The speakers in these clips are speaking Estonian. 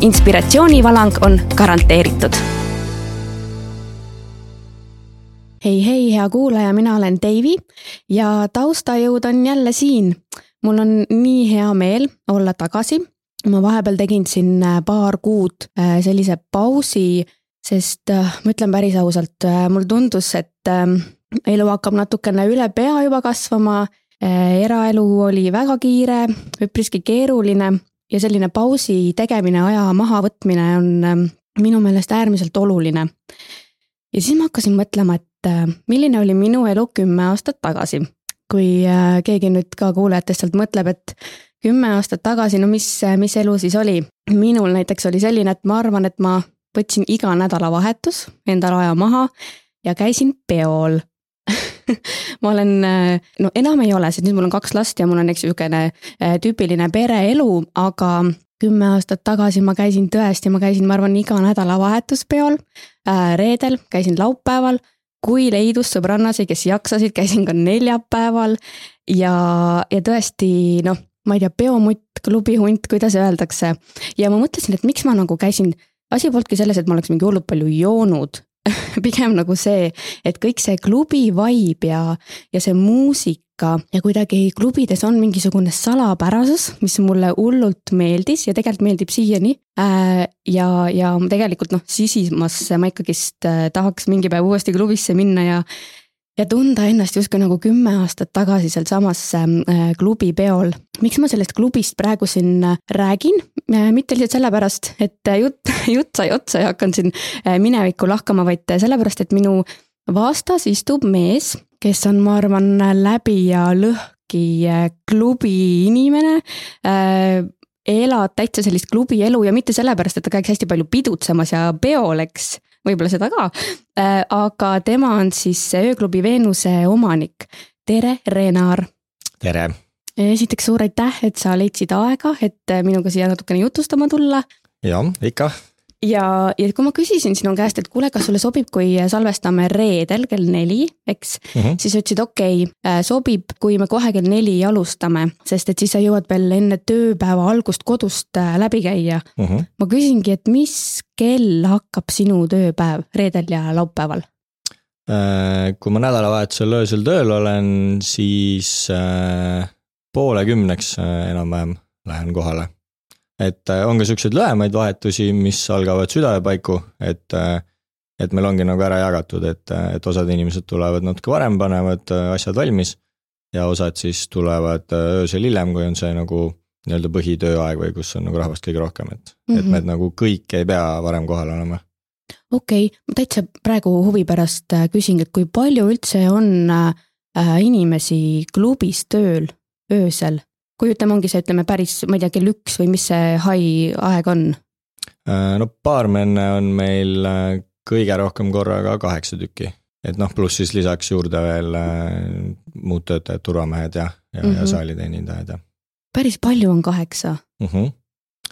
Inspiratsioonivalang on garanteeritud. hei, hei, hea kuulaja, mina olen Deivi ja taustajõud on jälle siin. mul on nii hea meel olla tagasi. ma vahepeal tegin siin paar kuud äh, sellise pausi sest äh, ma ütlen päris ausalt, äh, mulle tundus, et ähm, elu hakkab natukene üle pea juba kasvama. Äh, eraelu oli väga kiire, üpriski keeruline ja selline pausi tegemine, aja mahavõtmine on ähm, minu meelest äärmiselt oluline. ja siis ma hakkasin mõtlema, et milline oli minu elu kümme aastat tagasi. kui keegi nüüd ka kuulajatest sealt mõtleb, et kümme aastat tagasi, no mis, mis elu siis oli? minul näiteks oli selline, et ma arvan, et ma võtsin iga nädalavahetus endale aja maha ja käisin peol ma olen, no enam ei ole, sest nüüd mul on kaks last ja mul on, eks niisugune äh, tüüpiline pereelu, aga kümme aastat tagasi ma käisin tõesti, ma käisin, ma arvan, iga nädalavahetus peol. Äh, reedel, käisin laupäeval, kui leidus sõbrannasid, kes jaksasid, käisin ka neljapäeval ja, ja tõesti noh, ma ei tea, peomutt, klubihunt, kuidas öeldakse. ja ma mõtlesin, et miks ma nagu käisin asi polnudki selles, et ma oleks mingi hullult palju joonud pigem nagu see, et kõik see klubi vibe ja, ja see muusika ja kuidagi klubides on mingisugune salapärasus, mis mulle hullult meeldis ja tegelikult meeldib siiani äh,. ja, ja tegelikult noh, sisimas ma ikkagist äh, tahaks mingi päev uuesti klubisse minna ja ja tunda ennast justkui nagu kümme aastat tagasi sealsamas äh, klubi peol. miks ma sellest klubist praegu siin äh, räägin? Äh, mitte lihtsalt sellepärast, et jutt, jutt sai otsa ja hakkan siin minevikku lahkama, vaid sellepärast, et minu vastas istub mees, kes on, ma arvan, läbi ja lõhki klubi inimene elad täitsa sellist klubielu ja mitte sellepärast, et ta käiks hästi palju pidutsemas ja peol, eks võib-olla seda ka. Äh, aga tema on siis ööklubi Veenuse omanik. tere, Renar. tere. esiteks suur aitäh, et sa leidsid aega, et minuga siia natukene jutustama tulla. jah, ikka ja, ja kui ma küsisin sinu käest, et kuule, kas sulle sobib, kui salvestame reedel kell neli, eks mm, -hmm. siis ütlesid okei okay,, äh, sobib, kui me kohe kell neli alustame, sest et siis sa jõuad veel enne tööpäeva algust kodust äh, läbi käia mm. -hmm. ma küsingi, et mis kell hakkab sinu tööpäev reedel ja laupäeval? Äh, kui ma nädalavahetusel öösel tööl olen, siis poole kümneks enam-vähem lähen kohale et äh, on ka siukseid lühemaid vahetusi, mis algavad südaöö paiku, et, äh, et meil ongi nagu ära jagatud, et, äh, et osad inimesed tulevad natuke varem, panevad asjad valmis. ja osad siis tulevad öösel hiljem, kui on see nagu nii-öelda põhitööaeg või kus on nagu rahvast kõige rohkem, et mm, -hmm. et me mhm. nagu kõik ei pea varem kohal olema. okei okay., ma täitsa praegu huvi pärast küsingi, et kui palju üldse on äh, inimesi klubis tööl öösel? Kui ütleme, ongi see, ütleme päris, ma ei tea, kell üks või mis see high aeg on? Äh, no baarmenne on meil äh, kõige rohkem korraga kaheksa tükki, et noh, pluss siis lisaks juurde veel äh, muud töötajad, turvamehed ja, ja mm, -hmm. ja mhm. saaliteenindajad ja. päris palju on kaheksa mm. -hmm.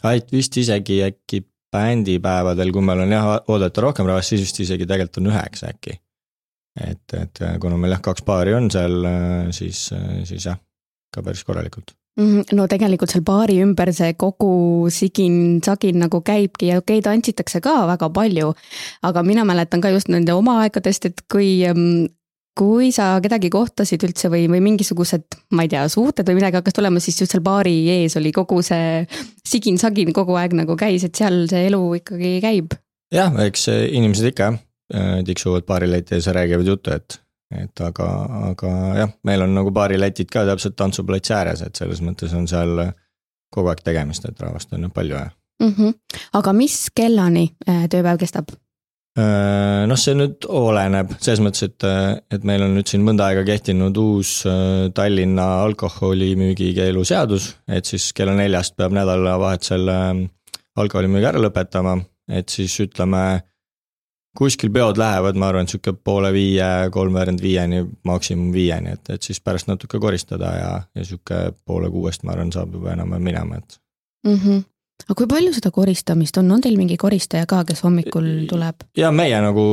ait vist isegi äkki bändipäevadel, kui meil on jah oodata rohkem rahvast, siis vist isegi tegelikult on üheksa äkki. et, et kuna meil jah, kaks baari on seal, siis, siis jah, ka päris korralikult no tegelikult seal baari ümber see kogu sigin-sagin nagu käibki ja okei okay,, tantsitakse ka väga palju. aga mina mäletan ka just nende oma aegadest, et kui, mm, kui sa kedagi kohtasid üldse või, või mingisugused, ma ei tea, suhted või midagi hakkas tulema, siis just seal baari ees oli kogu see sigin-sagin kogu aeg nagu käis, et seal see elu ikkagi käib. jah, eks inimesed ikka jah, tiksuvad baarileti ees ja räägivad juttu, et et aga, aga jah, meil on nagu baariletid ka täpselt tantsuplatsi ääres, et selles mõttes on seal kogu aeg tegemist, et rahvast on palju ja mm. -hmm. aga mis kellani äh, tööpäev kestab? Äh, noh, see nüüd oleneb selles mõttes, et, et meil on nüüd siin mõnda aega kehtinud uus äh, Tallinna alkoholimüügikeelu seadus, et siis kella neljast peab nädalavahetusel alkoholimüügi ära lõpetama, et siis ütleme kuskil peod lähevad, ma arvan, sihuke poole viie, kolmveerand viieni, maksimum viieni, et, et siis pärast natuke koristada ja, ja sihuke poole kuuest, ma arvan, saab juba enam-vähem minema, et mm. -hmm. aga kui palju seda koristamist on, on teil mingi koristaja ka, kes hommikul tuleb? ja meie nagu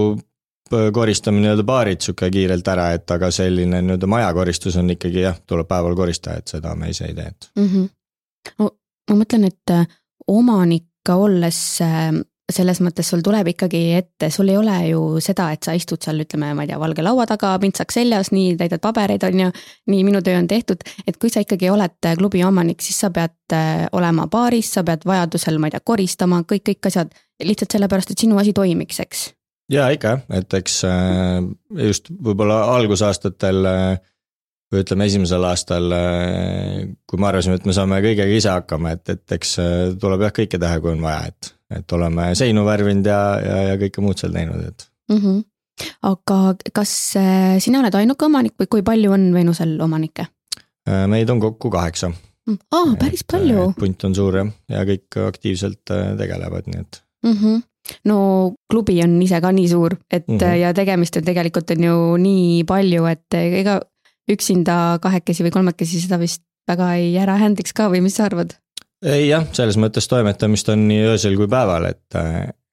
koristame nii-öelda baarid sihuke kiirelt ära, et aga selline nii-öelda majakoristus on ikkagi jah, tuleb päeval koristaja, et seda me ise ei tee, et mm. -hmm. No, ma mõtlen, et äh, omanik ka olles äh, selles mõttes sul tuleb ikkagi ette, sul ei ole ju seda, et sa istud seal, ütleme, ma ei tea, valge laua taga, pintsak seljas, nii täidad pabereid, on ju. nii minu töö on tehtud, et kui sa ikkagi oled klubi omanik, siis sa pead äh, olema baaris, sa pead vajadusel, ma ei tea, koristama kõik, kõik asjad. lihtsalt sellepärast, et sinu asi toimiks, eks. ja ikka jah, et eks äh, just võib-olla algusaastatel või ütleme, esimesel aastal, kui me arvasime, et me saame kõigega ise hakkama, et, et eks tuleb jah kõike teha, kui on vaja, et et oleme seinu värvinud ja, ja, ja kõike muud seal teinud, et mm. -hmm. aga kas äh, sina oled ainuke omanik või kui palju on Veenusel omanikke? Äh, meid on kokku kaheksa. aa, mm. päris palju. punt on suur jah, ja kõik aktiivselt äh, tegelevad, nii et mm. -hmm no klubi on ise ka nii suur, et mm -hmm. ja tegemist on tegelikult on ju nii palju, et ega üksinda kahekesi või kolmekesi seda vist väga ei ära händiks ka või mis sa arvad? ei jah, selles mõttes toimetamist on nii öösel kui päeval, et,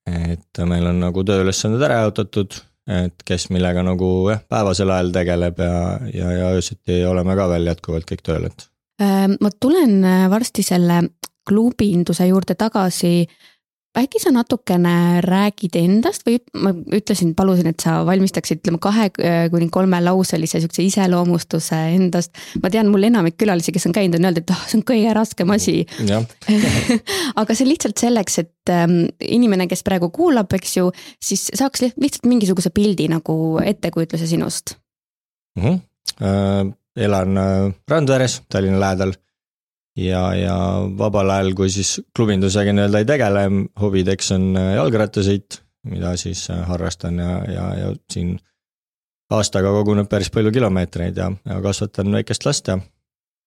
et meil on nagu tööülesanded ära jaotatud, et kes millega nagu jah, päevasel ajal tegeleb ja, ja, ja öösiti oleme ka veel jätkuvalt kõik tööl, et. Ma tulen varsti selle klubiinduse juurde tagasi äkki sa natukene räägid endast või ma ütlesin, palusin, et sa valmistaksid, ütleme kahe äh, kuni kolmelauselise siukse iseloomustuse endast. ma tean, mul enamik külalisi, kes on käinud, on öelnud, et oh, see on kõige raskem asi aga see lihtsalt selleks, et ähm, inimene, kes praegu kuulab, eks ju, siis saaks lihtsalt mingisuguse pildi nagu ettekujutluse sinust mm. -hmm. Äh, elan äh, Randveres, Tallinna lähedal ja, ja vabal ajal, kui siis klubindusega nii-öelda ei tegele, hobideks on äh, jalgrattasõit, mida siis äh, harrastan ja, ja, ja siin aastaga koguneb päris palju kilomeetreid ja, ja kasvatan väikest last ja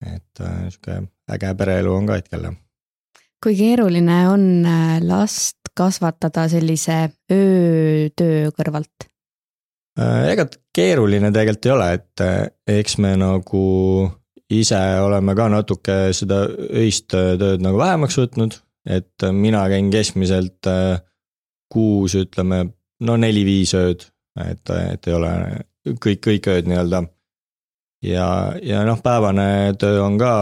et äh, sihuke äge pereelu on ka hetkel. kui keeruline on last kasvatada sellise öötöö kõrvalt? ega keeruline tegelikult ei ole, et eks me nagu ise oleme ka natuke seda öist tööd nagu vähemaks võtnud, et mina käin keskmiselt äh, kuus, ütleme, no neli-viis ööd, et, et ei ole kõik, kõik ööd nii-öelda. ja, ja noh, päevane töö on ka,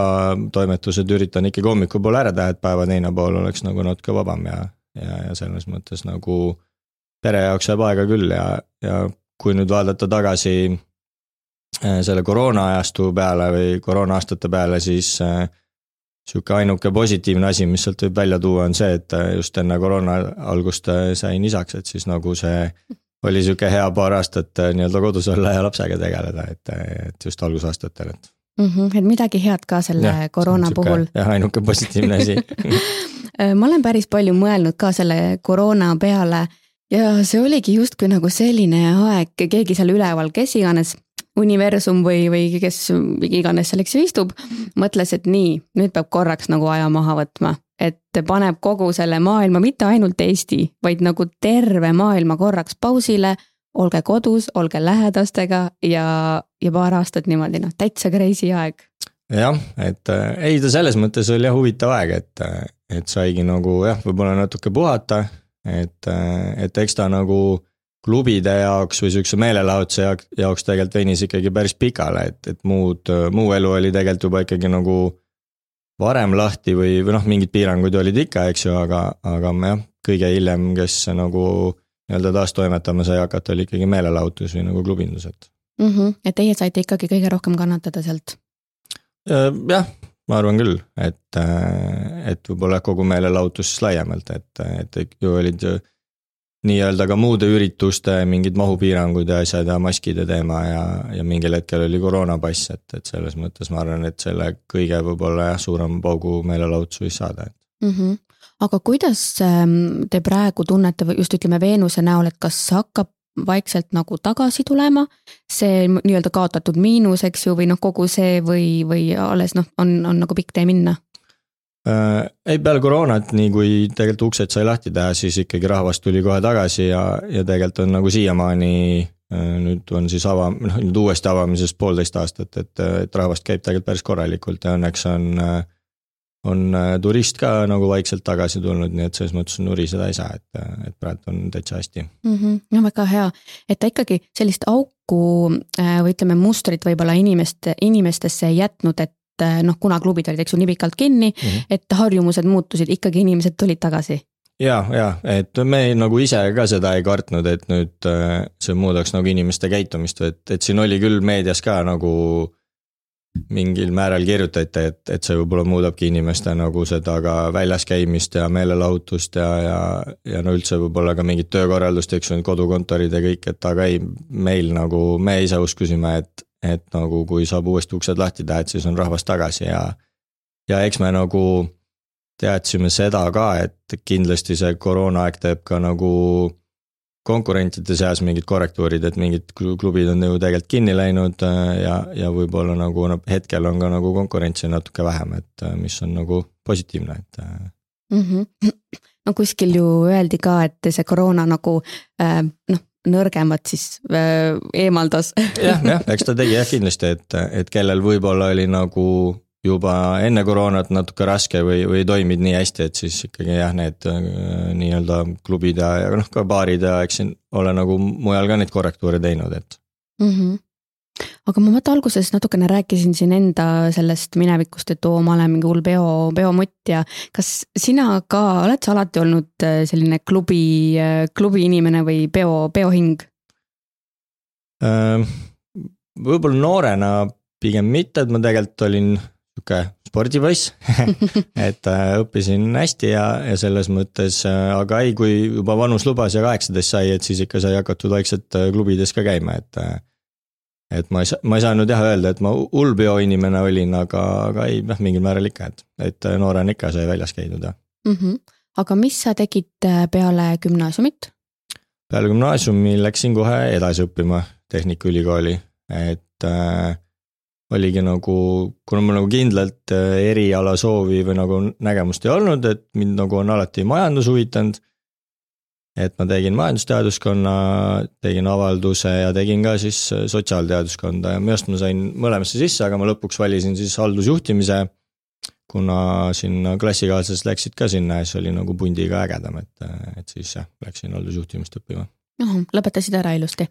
toimetused üritan ikkagi hommikupoole ära teha, et päeva teine pool oleks nagu natuke vabam ja, ja, ja selles mõttes nagu pere jaoks jääb aega küll ja, ja kui nüüd vaadata tagasi selle koroona ajastu peale või koroona aastate peale, siis äh, sihuke ainuke positiivne asi, mis sealt võib välja tuua, on see, et äh, just enne koroona algust sain isaks, et siis nagu see oli sihuke hea paar aastat nii-öelda kodus olla ja lapsega tegeleda, et, et just algusaastatel, et mm. -hmm, et midagi head ka selle ja, koroona puhul. jah, ainuke positiivne asi ma olen päris palju mõelnud ka selle koroona peale ja see oligi justkui nagu selline aeg, keegi seal üleval, kes iganes universum või, või kes iganes seal, eks ju, istub, mõtles, et nii, nüüd peab korraks nagu aja maha võtma. et paneb kogu selle maailma, mitte ainult Eesti, vaid nagu terve maailma korraks pausile, olge kodus, olge lähedastega ja, ja paar aastat niimoodi noh, täitsa crazy aeg. jah, et äh, ei, ta selles mõttes oli jah huvitav aeg, et, et saigi nagu jah, võib-olla natuke puhata, et, äh, et eks ta nagu klubide jaoks või sihukese meelelahutuse jaoks tegelikult venis ikkagi päris pikale, et, et muud, muu elu oli tegelikult juba ikkagi nagu varem lahti või, või noh, mingeid piiranguid olid ikka, eks ju, aga, aga jah, kõige hiljem, kes nagu nii-öelda taas toimetama sai hakata, oli ikkagi meelelahutus või nagu klubindus, et mm. -hmm. et teie saite ikkagi kõige rohkem kannatada sealt? jah, ma arvan küll, et, et võib-olla kogu meelelahutus laiemalt, et, et ju olid nii-öelda ka muude ürituste mingid mahupiirangud ja asjad ja maskide teema ja, ja mingil hetkel oli koroonapass, et, et selles mõttes ma arvan, et selle kõige võib-olla jah, suurem paugu meelelahutus võis saada, et mm. -hmm. aga kuidas ähm, te praegu tunnete või just ütleme Veenuse näol, et kas hakkab vaikselt nagu tagasi tulema, see nii-öelda kaotatud miinus, eks ju, või noh, kogu see või, või alles noh, on, on nagu pikk tee minna? Äh,? ei, peale koroonat, nii kui tegelikult uksed sai lahti teha, siis ikkagi rahvas tuli kohe tagasi ja, ja tegelikult on nagu siiamaani äh, nüüd on siis ava-, noh nüüd uuesti avamisest poolteist aastat, et, et rahvast käib tegelikult päris korralikult ja õnneks on äh, on turist ka nagu vaikselt tagasi tulnud, nii et selles mõttes nuriseda ei saa, et, et praegu on täitsa hästi mm. -hmm. no väga hea, et ta ikkagi sellist auku või ütleme, mustrit võib-olla inimeste, inimestesse ei jätnud, et noh, kuna klubid olid, eks ju, nii pikalt kinni mm, -hmm. et harjumused muutusid, ikkagi inimesed tulid tagasi. ja, ja et me nagu ise ka seda ei kartnud, et nüüd eh, see muudaks nagu inimeste käitumist, et, et siin oli küll meedias ka nagu mingil määral kirjutati, et, et see võib-olla muudabki inimeste nagu seda ka väljas käimist ja meelelahutust ja, ja, ja no üldse võib-olla ka mingit töökorraldust, eks ju, need kodukontorid ja kõik, et aga ei, meil nagu, me ise uskusime, et, et nagu kui saab uuesti uksed lahti teha, et siis on rahvas tagasi ja ja eks me nagu teadsime seda ka, et kindlasti see koroonaaeg teeb ka nagu konkurentide seas mingid korrektuurid, et mingid klubid on ju tegelikult kinni läinud äh, ja, ja võib-olla nagu noh, hetkel on ka nagu konkurentsi natuke vähem, et äh, mis on nagu positiivne, et mm. -hmm. no kuskil ju öeldi ka, et see koroona nagu noh, nõrgemad siis äh, eemaldas jah, jah, eks ta tegi jah kindlasti, et, et kellel võib-olla oli nagu juba enne koroonat natuke raske või, või ei toiminud nii hästi, et siis ikkagi jah, need äh, nii-öelda klubid ja, ja noh, ka baarid ja eks siin ole nagu mujal ka neid korrektuure teinud, et mm. -hmm aga ma vaata alguses natukene rääkisin siin enda sellest minevikust, et oo, ma olen mingi hull peo, peomutt ja kas sina ka oled sa alati olnud äh, selline klubi, äh, klubi inimene või peo, peohing? Äh, võib-olla noorena pigem mitte, et ma tegelikult olin sihuke spordipoiss et õppisin hästi ja, ja selles mõttes, aga ei, kui juba vanus lubas ja kaheksateist sai, et siis ikka sai hakatud vaikselt klubides ka käima, et et ma ei saa, ma ei saanud jah öelda, et ma hull bioinimene olin, aga, aga ei, noh, mingil määral ikka, et, et noorena ikka sai väljas käidud, jah mm. -hmm. aga mis sa tegid äh, peale gümnaasiumit? peale gümnaasiumi läksin kohe edasi õppima Tehnikaülikooli, et äh, oligi nagu, kuna mul nagu kindlalt äh, eriala soovi või nagu nägemust ei olnud, et mind nagu on alati majandus huvitanud et ma tegin majandusteaduskonna, tegin avalduse ja tegin ka siis äh, sotsiaalteaduskonda ja minu arust ma sain mõlemasse sisse, aga ma lõpuks valisin siis haldusjuhtimise. kuna sinna klassikaaslased läksid ka sinna ja siis oli nagu pundiga ägedam, et, äh, et siis jah, läksin haldusjuhtimist õppima. lõpetasid ära ilusti?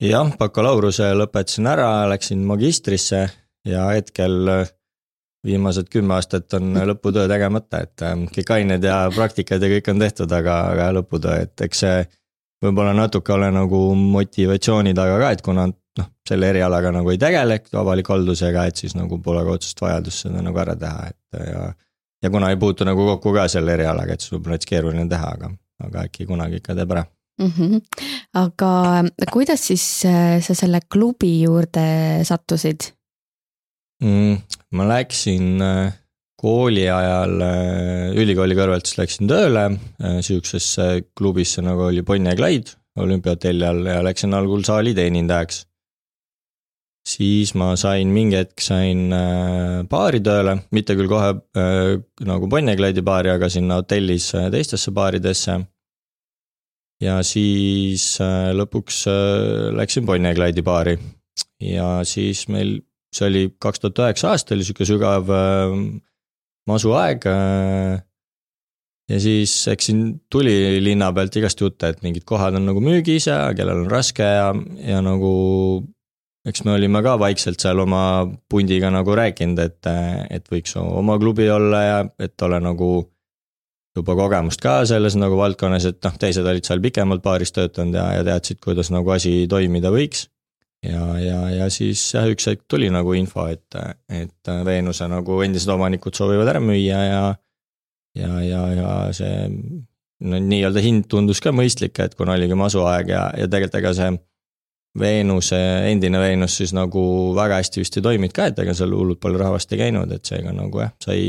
jah, bakalaureuse lõpetasin ära, läksin magistrisse ja hetkel äh, viimased kümme aastat on lõputöö tegemata, et ähm, kõik ained ja praktikad ja kõik on tehtud, aga, aga lõputöö, et eks see võib-olla natuke ole nagu motivatsiooni taga ka, et kuna noh, selle erialaga nagu ei tegele, avaliku haldusega, et siis nagu pole ka otsest vajadust seda nagu ära teha, et ja ja kuna ei puutu nagu kokku ka selle erialaga, et siis võib-olla oleks keeruline teha, aga, aga äkki kunagi ikka teeb ära mm. -hmm. aga kuidas siis äh, sa selle klubi juurde sattusid? Mm,? ma läksin äh, kooli ajal äh, ülikooli kõrvalt, siis läksin tööle äh, sihukesesse klubisse nagu oli Bonnie ja Clyde olümpiahotelli all ja läksin algul saali teenindajaks. siis ma sain, mingi hetk sain baari tööle, mitte küll kohe nagu Bonnie ja Clyde'i baari, aga sinna hotellis teistesse baaridesse. ja siis lõpuks läksin Bonnie ja Clyde'i baari ja siis meil see oli kaks tuhat üheksa aasta, oli sihuke sügav äh, masuaeg äh,. ja siis eks siin tuli linna pealt igast jutte, et mingid kohad on nagu müügis ja kellel on raske ja, ja nagu. eks me olime ka vaikselt seal oma pundiga nagu rääkinud, et, et võiks oma klubi olla ja et ole nagu juba kogemust ka selles nagu valdkonnas, et noh, teised olid seal pikemalt baaris töötanud ja, ja teadsid, kuidas nagu asi toimida võiks ja, ja, ja siis jah, üks hetk tuli nagu info, et, et Veenuse nagu endised omanikud soovivad ära müüa ja. ja, ja, ja see no nii-öelda hind tundus ka mõistlik, et kuna oligi masuaeg ja, ja tegelikult ega see. Veenuse, endine Veenus siis nagu väga hästi vist ei toiminud ka, et ega seal hullult palju rahvast ei käinud, et seega nagu jah, sai.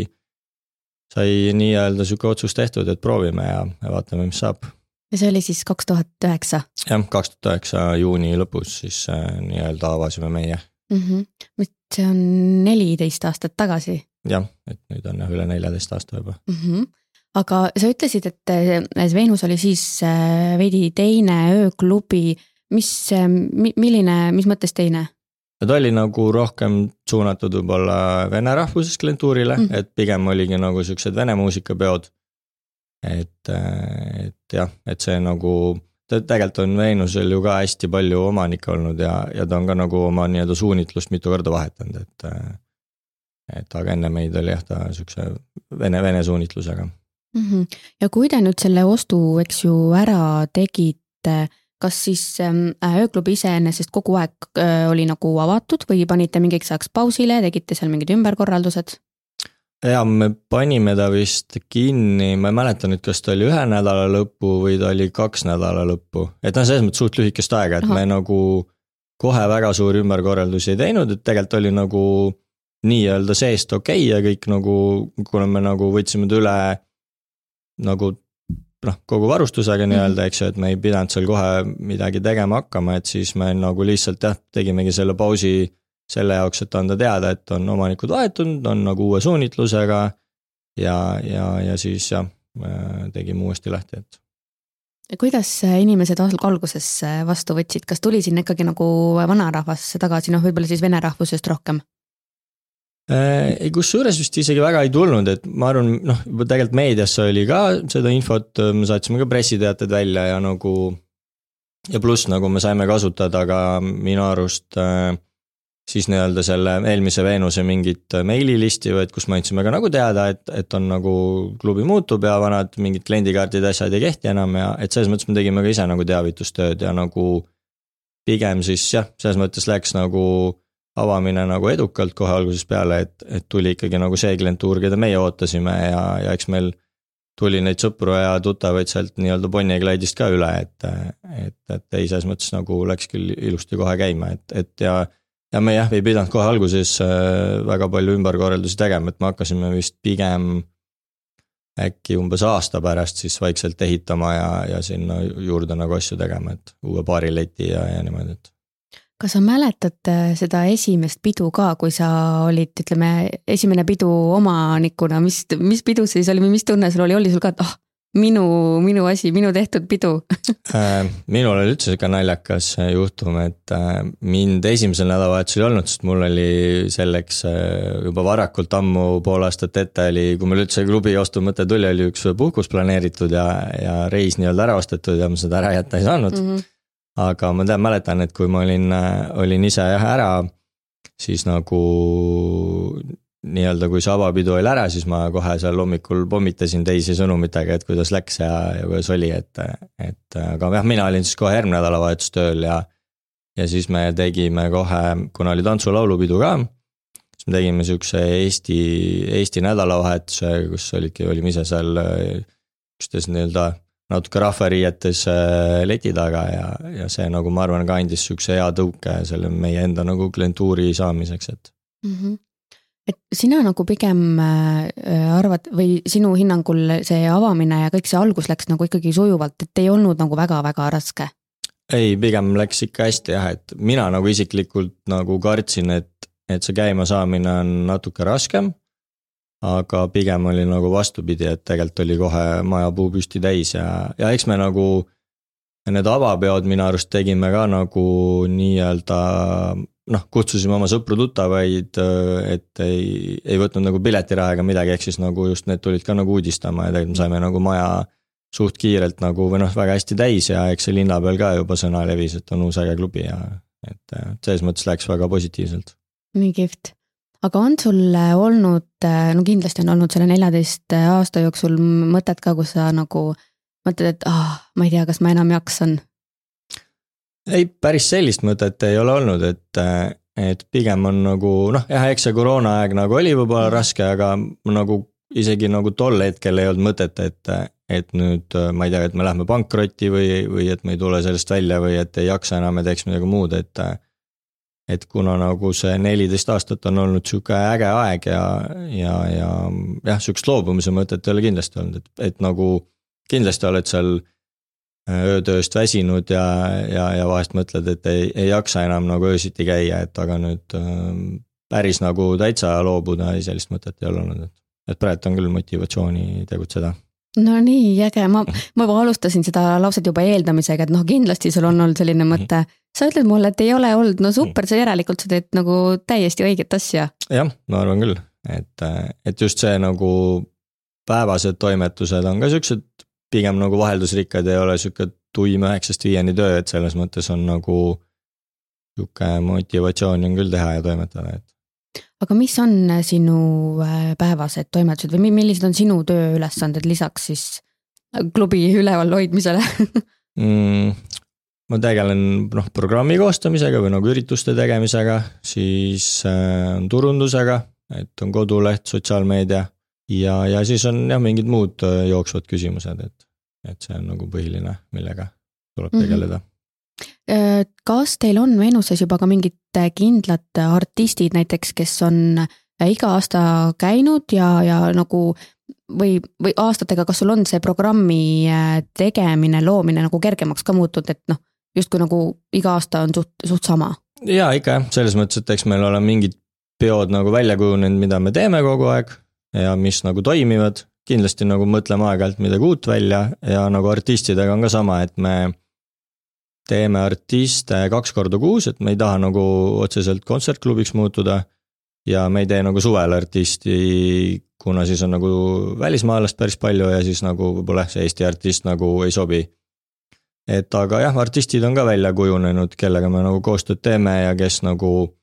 sai nii-öelda sihuke otsus tehtud, et proovime ja, ja vaatame, mis saab ja see oli siis kaks tuhat üheksa? jah, kaks tuhat üheksa juuni lõpus siis äh, nii-öelda avasime meie mm. -hmm. see on neliteist aastat tagasi. jah, et nüüd on jah üle neljateist aasta juba mm. -hmm. aga sa ütlesid, et see Veenus oli siis äh, veidi teine ööklubi, mis, äh, milline, mis mõttes teine? no ta oli nagu rohkem suunatud võib-olla vene rahvusest klientuurile mm, -hmm. et pigem oligi nagu siuksed vene muusikapeod. Et, äh, et jah, et see nagu tegelikult on Veenusel ju ka hästi palju omanikke olnud ja, ja ta on ka nagu oma nii-öelda suunitlust mitu korda vahetanud, et. et aga enne meid oli jah, ta siukse vene, vene suunitlusega mm. -hmm. ja kui te nüüd selle ostu, eks ju, ära tegite, kas siis ähm, ööklubi iseenesest kogu aeg äh, oli nagu avatud või panite mingiks ajaks pausile, tegite seal mingid ümberkorraldused? Ja me panime ta vist kinni, ma ei mäleta nüüd, kas ta oli ühe nädala lõppu või ta oli kaks nädala lõppu, et noh, selles mõttes suht lühikest aega, et Aha. me nagu kohe väga suuri ümberkorraldusi ei teinud, et tegelikult oli nagu nii-öelda seest okei okay ja kõik nagu, kuna me nagu võtsime ta üle nagu noh, kogu varustusega mhm. nii-öelda, eks ju, et me ei pidanud seal kohe midagi tegema hakkama, et siis me nagu lihtsalt jah, tegimegi selle pausi selle jaoks, et anda teada, et on omanikud vahetunud, on nagu uue suunitlusega. ja, ja, ja siis jah, tegime uuesti lahti, et. kuidas inimesed alguses vastu võtsid, kas tuli sinna ikkagi nagu vanarahvas tagasi, noh, võib-olla siis vene rahvusest rohkem? Äh, ei, kusjuures vist isegi väga ei tulnud, et ma arvan, noh, tegelikult meediasse oli ka seda infot, me saatsime ka pressiteated välja ja nagu. ja pluss nagu me saime kasutada ka minu arust äh, siis nii-öelda selle eelmise Veenuse mingit meililisti, vaid kus me andsime ka nagu teada, et, et on nagu klubi muutub ja vanad mingid kliendikaardid, asjad ei kehti enam ja et selles mõttes me tegime ka ise nagu teavitustööd ja nagu. pigem siis jah, selles mõttes läks nagu avamine nagu edukalt kohe algusest peale, et, et tuli ikkagi nagu see klientuur, keda meie ootasime ja, ja eks meil tuli neid sõpru ja tuttavaid sealt nii-öelda Bonnie ja Clyde'ist ka üle, et, et, et ei, selles mõttes nagu läks küll ilusti kohe käima, et, et ja ja me jah, ei pidanud kohe alguses äh, väga palju ümberkorraldusi tegema, et me hakkasime vist pigem äkki umbes aasta pärast siis vaikselt ehitama ja, ja sinna juurde nagu asju tegema, et uue baarileti ja, ja niimoodi, et. kas sa mäletad äh, seda esimest pidu ka, kui sa olid, ütleme, esimene pidu omanikuna, mis, mis pidu see siis oli või mis tunne sul oli, oli sul ka, et ah oh,, minu, minu asi, minu tehtud pidu äh, minul oli üldse sihuke naljakas äh, juhtum, et äh, mind esimesel nädalavahetusel ei olnud, sest mul oli selleks juba varakult ammu pool aastat ette oli, kui mul üldse klubi ostu mõte tuli, oli üks puhkus planeeritud ja, ja reis nii-öelda ära ostetud ja ma seda ära jätta ei saanud mm. -hmm. aga ma tean, mäletan, et kui ma olin, olin ise jah ära, siis nagu nii-öelda, kui see avapidu oli ära, siis ma kohe seal hommikul pommitasin teisi sõnumitega, et kuidas läks ja, ja kuidas oli, et, et aga jah, mina olin siis kohe järgmine nädalavahetus tööl ja. ja siis me tegime kohe, kuna oli tantsu-laulupidu ka, siis me tegime siukse Eesti, Eesti nädalavahetuse, kus olidki, olime ise seal üksteis nii-öelda natuke rahvariietes äh, leti taga ja, ja see nagu ma arvan ka andis siukse hea tõuke selle meie enda nagu klientuuri saamiseks, et mm. -hmm et sina nagu pigem äh, arvad või sinu hinnangul see avamine ja kõik see algus läks nagu ikkagi sujuvalt, et ei olnud nagu väga-väga raske? ei, pigem läks ikka hästi jah, et mina nagu isiklikult nagu kartsin, et, et see käimasaamine on natuke raskem. aga pigem oli nagu vastupidi, et tegelikult oli kohe maja puu püsti täis ja, ja eks me nagu. Need avapeod minu arust tegime ka nagu nii-öelda noh, kutsusime oma sõpru-tuttavaid, et ei, ei võtnud nagu piletiraha ega midagi, ehk siis nagu just need tulid ka nagu uudistama ja tegelikult me saime nagu maja suht kiirelt nagu või noh, väga hästi täis ja eks see linna peal ka juba sõna levis, et on uus äge klubi ja et selles mõttes läks väga positiivselt. nii kihvt. aga on sul olnud, no kindlasti on olnud selle neljateist aasta jooksul mõtet ka, kus sa nagu mõtled, et ah, ma ei tea, kas ma enam jaksan ei, päris sellist mõtet ei ole olnud, et, et pigem on nagu noh, jah, eks see koroonaaeg nagu oli võib-olla raske, aga nagu isegi nagu tol hetkel ei olnud mõtet, et, et nüüd ma ei tea, et me lähme pankrotti või, või et me ei tule sellest välja või et ei jaksa enam ja teeks midagi muud, et. et kuna nagu see neliteist aastat on olnud sihuke äge aeg ja, ja, ja jah, sihukest loobumise mõtet ei ole kindlasti olnud, et, et nagu kindlasti oled seal öötööst väsinud ja, ja, ja vahest mõtled, et ei, ei jaksa enam nagu öösiti käia, et aga nüüd ähm, päris nagu täitsa loobuda, ei sellist mõtet ei ole olnud, et, et praegu on küll motivatsiooni tegutseda. No nii äge, ma, ma juba alustasin seda lauset juba eeldamisega, et noh, kindlasti sul on olnud selline mõte. sa ütled mulle, et ei ole olnud, no super, sa järelikult sa teed nagu täiesti õiget asja. jah, ma arvan küll, et, et just see nagu päevased toimetused on ka siuksed pigem nagu vaheldusrikkad, ei ole sihuke tuim üheksast viieni töö, et selles mõttes on nagu sihuke motivatsiooni on küll teha ja toimetada, et aga mis on äh, sinu äh, päevased toimetused või millised on sinu tööülesanded lisaks siis äh, klubi üleval hoidmisele mm,? ma tegelen noh, programmi koostamisega või nagu ürituste tegemisega, siis äh, turundusega, et on koduleht, sotsiaalmeedia ja, ja siis on jah, mingid muud jooksvad küsimused, et, et see on nagu põhiline, millega tuleb mhm. tegeleda mm. -hmm Äh, kas teil on Veenuses juba ka mingid kindlad artistid näiteks, kes on äh, iga aasta käinud ja, ja nagu või, või aastatega, kas sul on see programmi äh, tegemine, loomine nagu kergemaks ka muutunud, et noh, justkui nagu iga aasta on suht, suht sama? ja ikka jah, selles mõttes, et eks meil ole mingid peod nagu välja kujunenud, mida me teeme kogu aeg ja mis nagu toimivad. kindlasti nagu mõtleme aeg-ajalt midagi uut välja ja nagu artistidega on ka sama, et me teeme artiste kaks korda kuus, et me ei taha nagu otseselt kontsertklubiks muutuda. ja me ei tee nagu suvel artisti, kuna siis on nagu välismaalast päris palju ja siis nagu võib-olla see Eesti artist nagu ei sobi. et aga jah, artistid on ka välja kujunenud, kellega me nagu koostööd teeme ja kes nagu,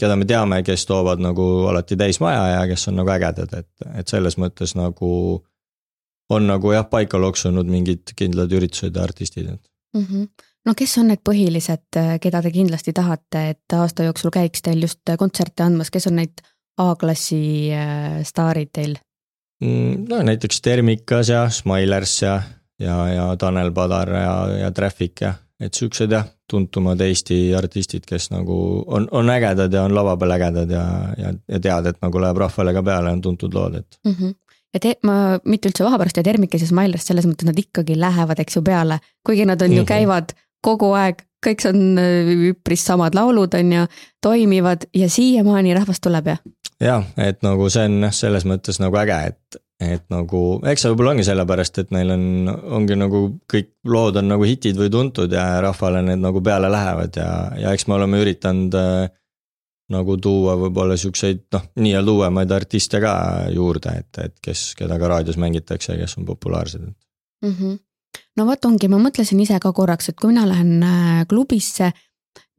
keda me teame, kes toovad nagu alati täismaja ja kes on nagu ägedad, et, et selles mõttes nagu on nagu jah, paika loksunud mingid kindlad üritused ja artistid, mm. -hmm no kes on need põhilised, keda te kindlasti tahate, et aasta jooksul käiks teil just kontserte andmas, kes on need A-klassi äh, staarid teil? Mm, no näiteks Termikas ja Smilers ja, ja, ja Tanel Padar ja, ja Traffic ja, et siuksed jah, tuntumad Eesti artistid, kes nagu on, on ägedad ja on lava peal ägedad ja, ja, ja tead, et nagu läheb rahvale ka peale, on tuntud lood, et mm. -hmm ja te-, ma mitte üldse vaha pärast ja Termikes ja Smilers selles mõttes nad ikkagi lähevad, eks ju, peale, kuigi nad on mm -hmm. ju, mhm. käivad kogu aeg, kõik on äh, üpris samad laulud, on ju, toimivad ja siiamaani rahvast tuleb ja. jah, et nagu see on jah, selles mõttes nagu äge, et, et nagu, eks see võib-olla ongi sellepärast, et neil on, ongi nagu kõik lood on nagu hitid või tuntud ja rahvale need nagu peale lähevad ja, ja eks me oleme üritanud äh, nagu tuua võib-olla siukseid noh, nii-öelda uuemaid artiste ka juurde, et, et kes, keda ka raadios mängitakse ja kes on populaarsed mm. -hmm no vot ongi, ma mõtlesin ise ka korraks, et kui mina lähen äh, klubisse,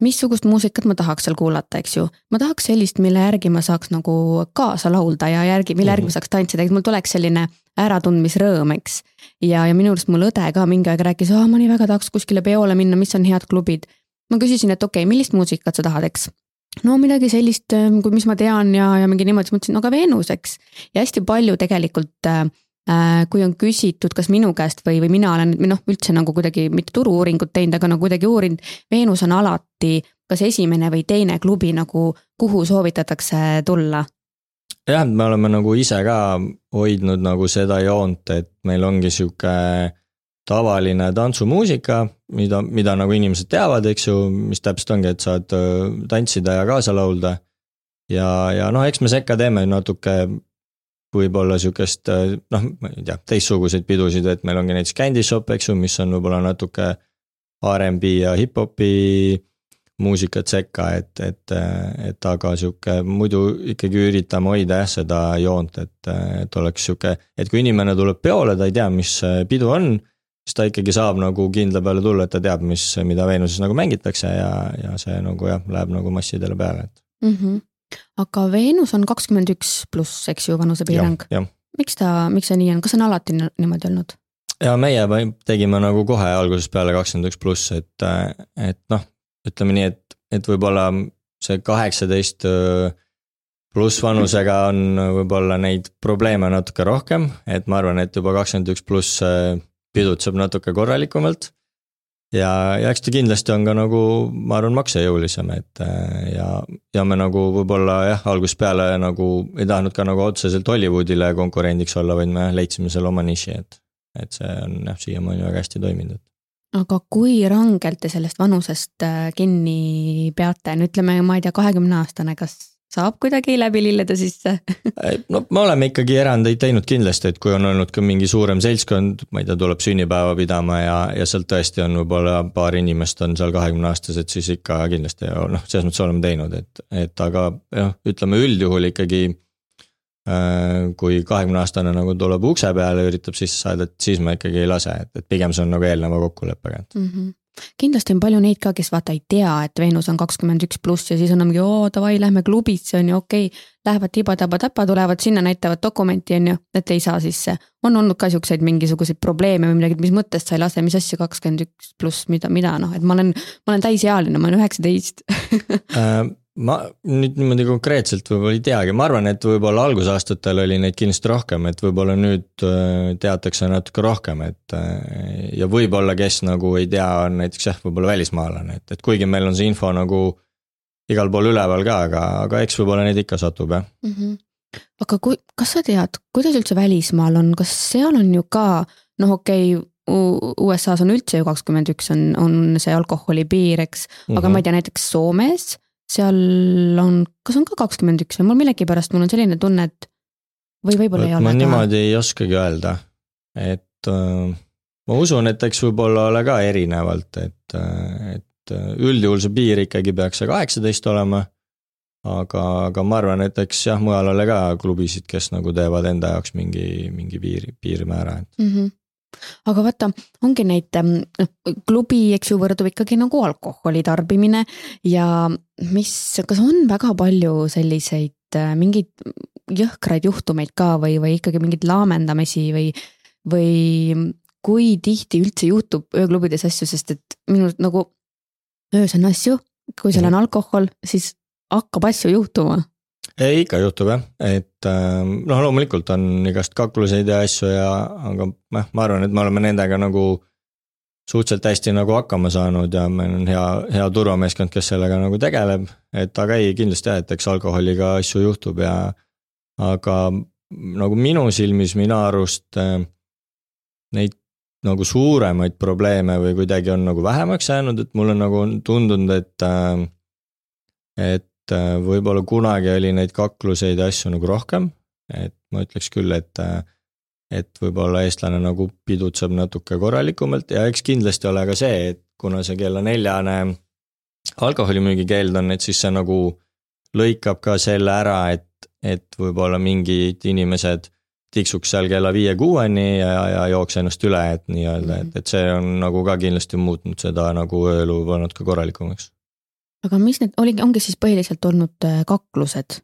missugust muusikat ma tahaks seal kuulata, eks ju. ma tahaks sellist, mille järgi ma saaks nagu kaasa laulda ja järgi, mille järgi ma mhm. saaks tantsida, et mul tuleks selline äratundmisrõõm, eks. ja, ja minu arust mul õde ka mingi aeg rääkis, aa ma nii väga tahaks kuskile peole minna, mis on head klubid. ma küsisin, et okei okay,, millist muusikat sa tahad, eks no midagi sellist, ähm, kui mis ma tean ja, ja mingi niimoodi, siis mõtlesin, no aga Veenus, eks. ja hästi palju tegelikult Äh, kui on küsitud, kas minu käest või, või mina olen noh, üldse nagu kuidagi mitte turu-uuringut teinud, aga nagu kuidagi uurinud, Veenus on alati kas esimene või teine klubi nagu, kuhu soovitatakse tulla? jah, me oleme nagu ise ka hoidnud nagu seda joont, et meil ongi sihuke tavaline tantsumuusika, mida, mida nagu inimesed teavad, eks ju, mis täpselt ongi, et saad äh, tantsida ja kaasa laulda. ja, ja noh, eks me sekka teeme natuke võib-olla sihukest noh, ma ei tea, teistsuguseid pidusid, et meil ongi näiteks Candy Shop, eks ju, mis on võib-olla natuke R'n'B ja hip-hopi muusikat sekka, et, et, et aga sihuke muidu ikkagi üritame hoida jah seda joont, et, et oleks sihuke, et kui inimene tuleb peole, ta ei tea, mis pidu on, siis ta ikkagi saab nagu kindla peale tulla, et ta teab, mis, mida Veenuses nagu mängitakse ja, ja see nagu jah, läheb nagu massidele peale, et mm. -hmm aga Veenus on kakskümmend üks pluss, eks ju, vanusepiirang. miks ta, miks see nii on, kas on alati niimoodi olnud? ja meie tegime nagu kohe algusest peale kakskümmend üks pluss, et, et noh, ütleme nii, et, et võib-olla see kaheksateist pluss vanusega on võib-olla neid probleeme natuke rohkem, et ma arvan, et juba kakskümmend üks pluss pidutseb natuke korralikumalt ja, ja eks ta kindlasti on ka nagu, ma arvan, maksejõulisem, et äh, ja, ja me nagu võib-olla jah, algusest peale nagu ei tahtnud ka nagu otseselt Hollywoodile konkurendiks olla, vaid me leidsime selle oma niši, et, et see on jah, siiamaani väga hästi toiminud. aga kui rangelt te sellest vanusest äh, kinni peate, no ütleme, ma ei tea, kahekümne aastane, kas saab kuidagi läbi lillede sisse no me oleme ikkagi erandeid teinud kindlasti, et kui on olnud ka mingi suurem seltskond, ma ei tea, tuleb sünnipäeva pidama ja, ja sealt tõesti on võib-olla paar inimest on seal kahekümne aastased, siis ikka kindlasti noh, selles mõttes oleme teinud, et, et aga noh, ütleme üldjuhul ikkagi Äh, kui kahekümne aastane nagu tuleb ukse peale ja üritab sisse saada, et siis me ikkagi ei lase, et, et pigem see on nagu eelneva kokkuleppega, et mm. -hmm kindlasti on palju neid ka, kes vaata ei tea, et Veenus on kakskümmend üks pluss ja siis on mingi oo davai, lähme klubisse on ju, okei okay.. Lähevad tiba-taba-tapa, tulevad sinna, näitavad dokumenti on ju, et ei saa sisse. on olnud ka siukseid mingisuguseid probleeme või midagi, et mis mõttest sa ei lase, mis asja kakskümmend üks pluss, mida, mida noh, et ma olen, ma olen täisealine, ma olen üheksateist äh, ma nüüd niimoodi konkreetselt võib-olla ei teagi, ma arvan, et võib-olla algusaastatel oli neid kindlasti rohkem, et võib-olla nüüd äh, teatakse natuke rohkem, et. Äh, ja võib-olla, kes nagu ei tea, on näiteks jah, võib-olla välismaalane, et, et kuigi meil on see info nagu igal pool üleval ka, aga, aga eks võib-olla neid ikka satub jah mm. -hmm. aga kui, kas sa tead, kuidas üldse välismaal on, kas seal on ju ka noh, okei okay, USA-s on üldse ju kakskümmend üks on, on see alkoholi piir, eks, aga mm -hmm. ma ei tea, näiteks Soomes seal on, kas on ka kakskümmend üks või mul millegipärast, mul on selline tunne, et või võib-olla ei ole. ma niimoodi ei oskagi öelda, et äh, ma usun, et eks võib-olla ole ka erinevalt, et, äh, et äh, üldjuhul see piir ikkagi peaks see kaheksateist olema. aga, aga ma arvan, et eks jah, mujal ole ka klubisid, kes nagu teevad enda jaoks mingi, mingi piiri, piirmäära, et mm. -hmm aga vaata, ongi neid, noh klubi, eks ju, võrdub ikkagi nagu alkoholi tarbimine ja mis, kas on väga palju selliseid äh, mingeid jõhkraid juhtumeid ka või, või ikkagi mingeid laamendamisi või, või kui tihti üldse juhtub ööklubides asju, sest et minu nagu öös on asju, kui seal on mhm. alkohol, siis hakkab asju juhtuma ei, ikka juhtub jah, et ähm, noh, loomulikult on igast kakluseid ja asju ja, aga noh, ma arvan, et me oleme nendega nagu suhteliselt hästi nagu hakkama saanud ja meil on hea, hea turvameeskond, kes sellega nagu tegeleb. et aga ei, kindlasti jah, et eks alkoholiga asju juhtub ja aga nagu minu silmis, minu arust äh, neid nagu suuremaid probleeme või kuidagi on nagu vähemaks jäänud, et mulle nagu on tundunud, et äh, et et äh, võib-olla kunagi oli neid kakluseid ja asju nagu rohkem, et ma ütleks küll, et äh, et võib-olla eestlane nagu pidutseb natuke korralikumalt ja eks kindlasti ole ka see, et kuna see kella neljane alkoholimüügi keeld on, et siis see nagu lõikab ka selle ära, et, et võib-olla mingid inimesed tiksuks seal kella viie-kuueni ja, ja jookse ennast üle, et nii-öelda, et, et see on nagu ka kindlasti muutnud seda nagu ööelu natuke korralikumaks aga mis need oligi, ongi siis põhiliselt olnud äh, kaklused?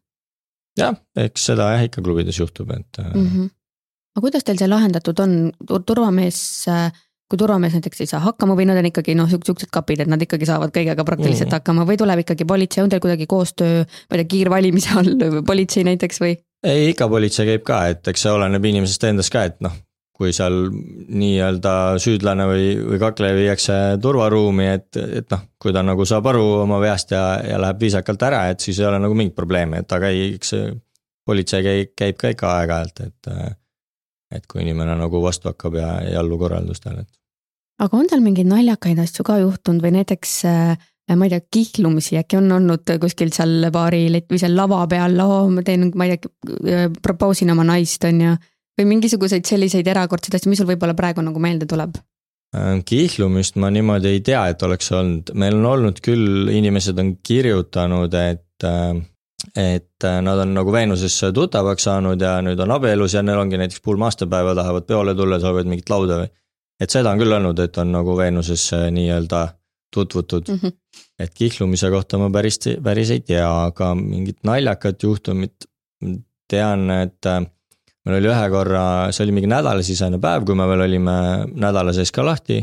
jah, eks seda jah ikka klubides juhtub, et mm. -hmm. aga kuidas teil see lahendatud on, turvamees, äh, kui turvamees näiteks ei saa hakkama või nad on ikkagi noh, siuksed kapid, et nad ikkagi saavad kõigega praktiliselt mm -hmm. hakkama või tuleb ikkagi politsei, on teil kuidagi koostöö, ma ei tea, kiirvalimise all politsei näiteks või? ei, ikka politsei käib ka, et eks see oleneb inimesest endast ka, et noh, kui seal nii-öelda süüdlane või, või kakleja viiakse turvaruumi, et, et noh, kui ta nagu saab aru oma veast ja, ja läheb viisakalt ära, et siis ei ole nagu mingit probleemi, et eks see politsei käib, käib ka ikka aeg-ajalt, et. et kui inimene nagu vastu hakkab ja ei allu korraldustele, et. aga on teil mingeid naljakaid asju ka juhtunud või näiteks äh, ma ei tea, kihlumisi äkki on olnud kuskil seal baari või seal lava peal, oo, ma teen, ma ei tea, propoosin oma naist, on ju või mingisuguseid selliseid erakordseid asju, mis sul võib-olla praegu nagu meelde tuleb? Äh, kihlumist ma niimoodi ei tea, et oleks olnud, meil on olnud küll, inimesed on kirjutanud, et äh, et äh, nad on nagu Veenusesse tuttavaks saanud ja nüüd on abielus ja neil ongi näiteks pulma-aastapäeva, tahavad peole tulla, soovivad mingit lauda või. et seda on küll olnud, et on nagu Veenusesse nii-öelda tutvutud mm. -hmm. et kihlumise kohta ma päris, päris ei tea, aga mingit naljakat juhtumit tean, et meil oli ühe korra, see oli mingi nädalasisene päev, kui me veel olime nädala sees ka lahti.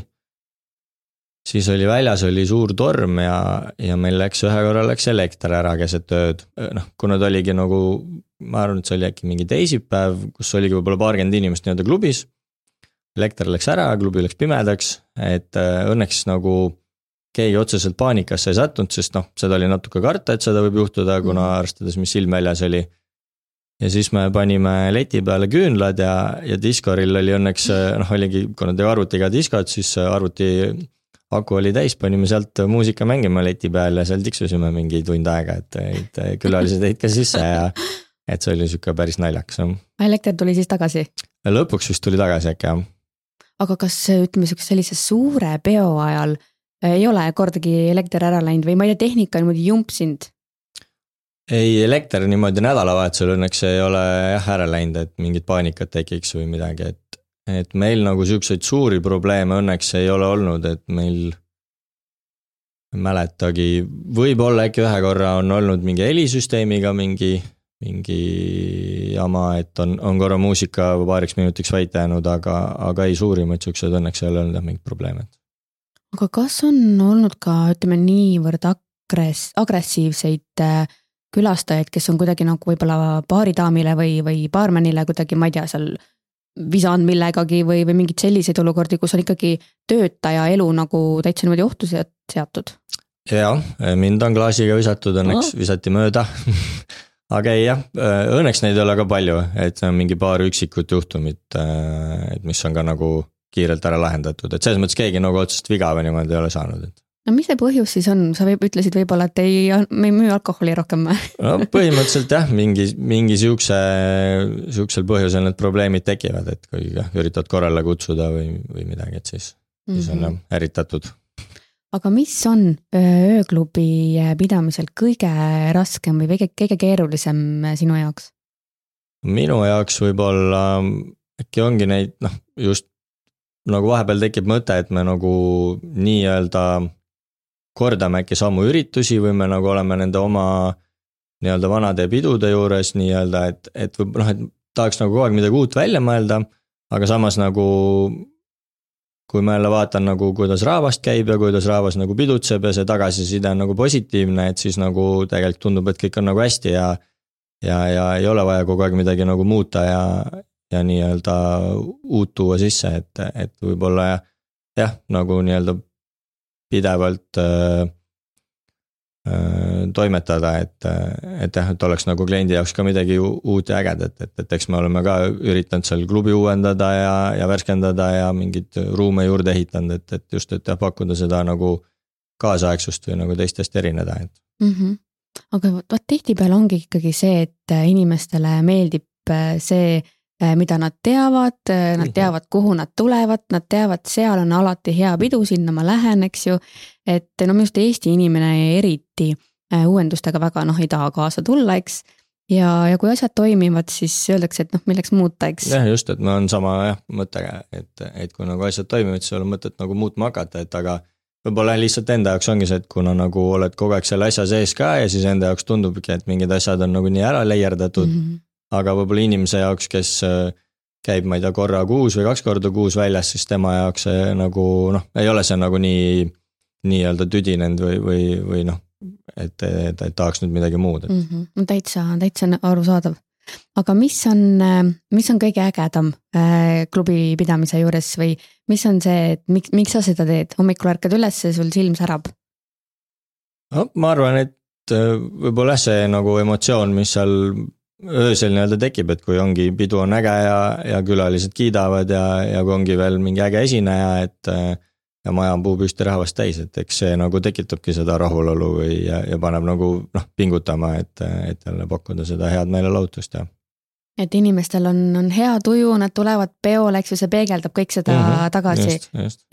siis oli väljas oli suur torm ja, ja meil läks ühe korra läks elekter ära keset ööd, noh, kuna ta oligi nagu, ma arvan, et see oli äkki mingi teisipäev, kus oligi võib-olla paarkümmend inimest nii-öelda klubis. elekter läks ära, klubi läks pimedaks, et äh, õnneks nagu keegi otseselt paanikasse ei sattunud, sest noh, seda oli natuke karta, et seda võib juhtuda, kuna mhm. arvestades, mis ilm väljas oli ja siis me panime leti peale küünlad ja, ja Discoril oli õnneks noh, oligi, kuna teeb arvutiga diskot, siis arvuti aku oli täis, panime sealt muusika mängima leti peal ja seal tiksusime mingi tund aega, et, et külalised jäid ka sisse ja et see oli sihuke päris naljakas elekter tuli siis tagasi? lõpuks vist tuli tagasi äkki jah. aga kas ütleme siukse sellise suure peo ajal ei ole kordagi elekter ära läinud või ma ei tea, tehnika on niimoodi jumpsinud? Ei, elekter niimoodi nädalavahetusel õnneks ei ole jah ära läinud, et mingit paanikat tekiks või midagi, et, et meil nagu siukseid suuri probleeme õnneks ei ole olnud, et meil ei mäletagi, võib-olla äkki ühe korra on olnud mingi helisüsteemiga mingi, mingi jama, et on, on korra muusika paariks minutiks vait jäänud, aga, aga ei, suurimaid siukseid õnneks ei ole olnud jah mingeid probleeme. aga kas on olnud ka, ütleme niivõrd agress-, agressiivseid äh, külastajaid, kes on kuidagi nagu võib-olla baaridaamile või, või baarmenile kuidagi, ma ei tea, seal visanud millegagi või, või mingeid selliseid olukordi, kus on ikkagi töötaja elu nagu täitsa niimoodi ohtu seatud? jah, mind on klaasiga visatud, õnneks oh. visati mööda aga ei jah, õnneks neid ei ole ka palju, et see on mingi paar üksikut juhtumit, et mis on ka nagu kiirelt ära lahendatud, et selles mõttes keegi nagu otsest viga või niimoodi ei ole saanud, et no mis see põhjus siis on, sa võib, ütlesid võib-olla, et ei, me ei müü alkoholi rohkem või? no põhimõtteliselt jah, mingi, mingi siukse, siuksel põhjusel need probleemid tekivad, et kui üritad korrale kutsuda või, või midagi, et siis mm, -hmm. siis on mhm. jah ärritatud. aga mis on ööklubi pidamisel kõige raskem või kõige, kõige keerulisem sinu jaoks? minu jaoks võib-olla äkki ongi neid noh, just nagu vahepeal tekib mõte, et me nagu nii-öelda kordame äkki samu üritusi või me nagu oleme nende oma nii-öelda vanade pidude juures nii-öelda, et, et võib noh, et tahaks nagu kogu aeg midagi uut välja mõelda, aga samas nagu kui ma jälle vaatan nagu, kuidas rahvast käib ja kuidas rahvas nagu pidutseb ja see tagasiside on nagu positiivne, et siis nagu tegelikult tundub, et kõik on nagu hästi ja ja, ja ei ole vaja kogu aeg midagi nagu muuta ja, ja nii-öelda uut tuua sisse, et, et võib-olla jah, nagu nii-öelda pidevalt äh, äh, toimetada, et, et jah, et oleks nagu kliendi jaoks ka midagi uut ja ägedat, et, et eks me oleme ka üritanud seal klubi uuendada ja, ja värskendada ja mingeid ruume juurde ehitanud, et, et just, et jah, pakkuda seda nagu kaasaegsust või nagu teistest erineda, et mm. -hmm. aga vot tihtipeale ongi ikkagi see, et inimestele meeldib äh, see mida nad teavad, äh, nad mhm. teavad, kuhu nad tulevad, nad teavad, seal on alati hea pidu, sinna ma lähen, eks ju. et no minu arust Eesti inimene eriti äh, uuendustega väga noh, ei taha kaasa tulla, eks. ja, ja kui asjad toimivad, siis öeldakse, et noh, milleks muuta, eks. jah, just, et mul on sama jah mõte, et, et kui nagu asjad toimivad, siis ei ole mõtet nagu muutma hakata, et aga võib-olla lihtsalt enda jaoks ongi see, et kuna nagu oled kogu aeg selle asja sees ka ja siis enda jaoks tundubki, et mingid asjad on nagu nii ära leierdatud mm. -hmm aga võib-olla inimese jaoks, kes äh, käib, ma ei tea, korra kuus või kaks korda kuus väljas, siis tema jaoks see nagu noh, ei ole see nagu nii, nii-öelda tüdinenud või, või, või noh, et, et, et tahaks nüüd midagi muud mm. -hmm. täitsa, täitsa arusaadav. aga mis on, mis on kõige ägedam äh, klubi pidamise juures või mis on see, et miks, miks sa seda teed, hommikul ärkad üles ja sul silm särab? no ma arvan, et äh, võib-olla jah, see nagu emotsioon, mis seal öösel nii-öelda tekib, et kui ongi, pidu on äge ja, ja külalised kiidavad ja, ja kui ongi veel mingi äge esineja, et ja maja on puupüsti rahvast täis, et eks see nagu tekitabki seda rahulolu või, ja, ja paneb nagu noh, pingutama, et, et jälle pakkuda seda head meelelahutust ja. et inimestel on, on hea tuju, nad tulevad peole, eks ju, see peegeldab kõik seda mm -hmm, tagasi.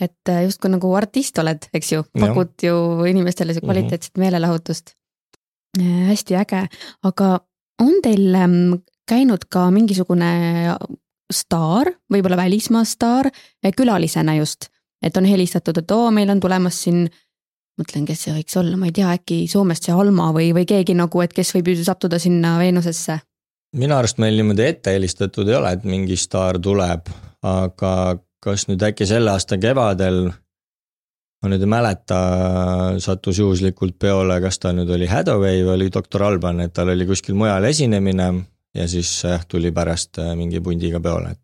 et justkui nagu artist oled, eks ju, pakud ja. ju inimestele mhm. kvaliteetset mm -hmm. meelelahutust. hästi äge, aga on teil ähm, käinud ka mingisugune staar, võib-olla välismaa staar, eh, külalisena just, et on helistatud, et oo, meil on tulemas siin mõtlen, kes see võiks olla, ma ei tea, äkki Soomest see Alma või, või keegi nagu, et kes võib ju sattuda sinna Veenusesse? minu arust meil niimoodi ette helistatud ei ole, et mingi staar tuleb, aga kas nüüd äkki selle aasta kevadel ma nüüd ei mäleta, sattus juhuslikult peole, kas ta nüüd oli Hathaway või oli doktor Alban, et tal oli kuskil mujal esinemine ja siis jah, tuli pärast äh, mingi pundiga peole, et.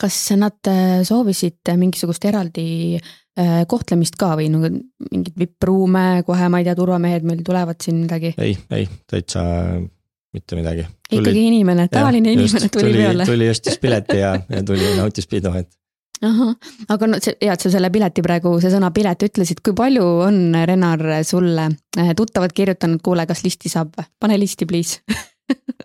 kas nad äh, soovisid mingisugust eraldi äh, kohtlemist ka või nagu mingeid vippruume, kohe ma ei tea, turvamehed meil tulevad siin midagi? ei, ei, täitsa mitte midagi. ikkagi inimene, tavaline inimene tuli, tuli peole. tuli ostis pileti ja, ja tuli nautis pidu, et aga no see, hea, et sa selle pileti praegu, see sõna pilet ütlesid, kui palju on Renar sulle äh, tuttavad kirjutanud, kuule, kas listi saab pane listi, please.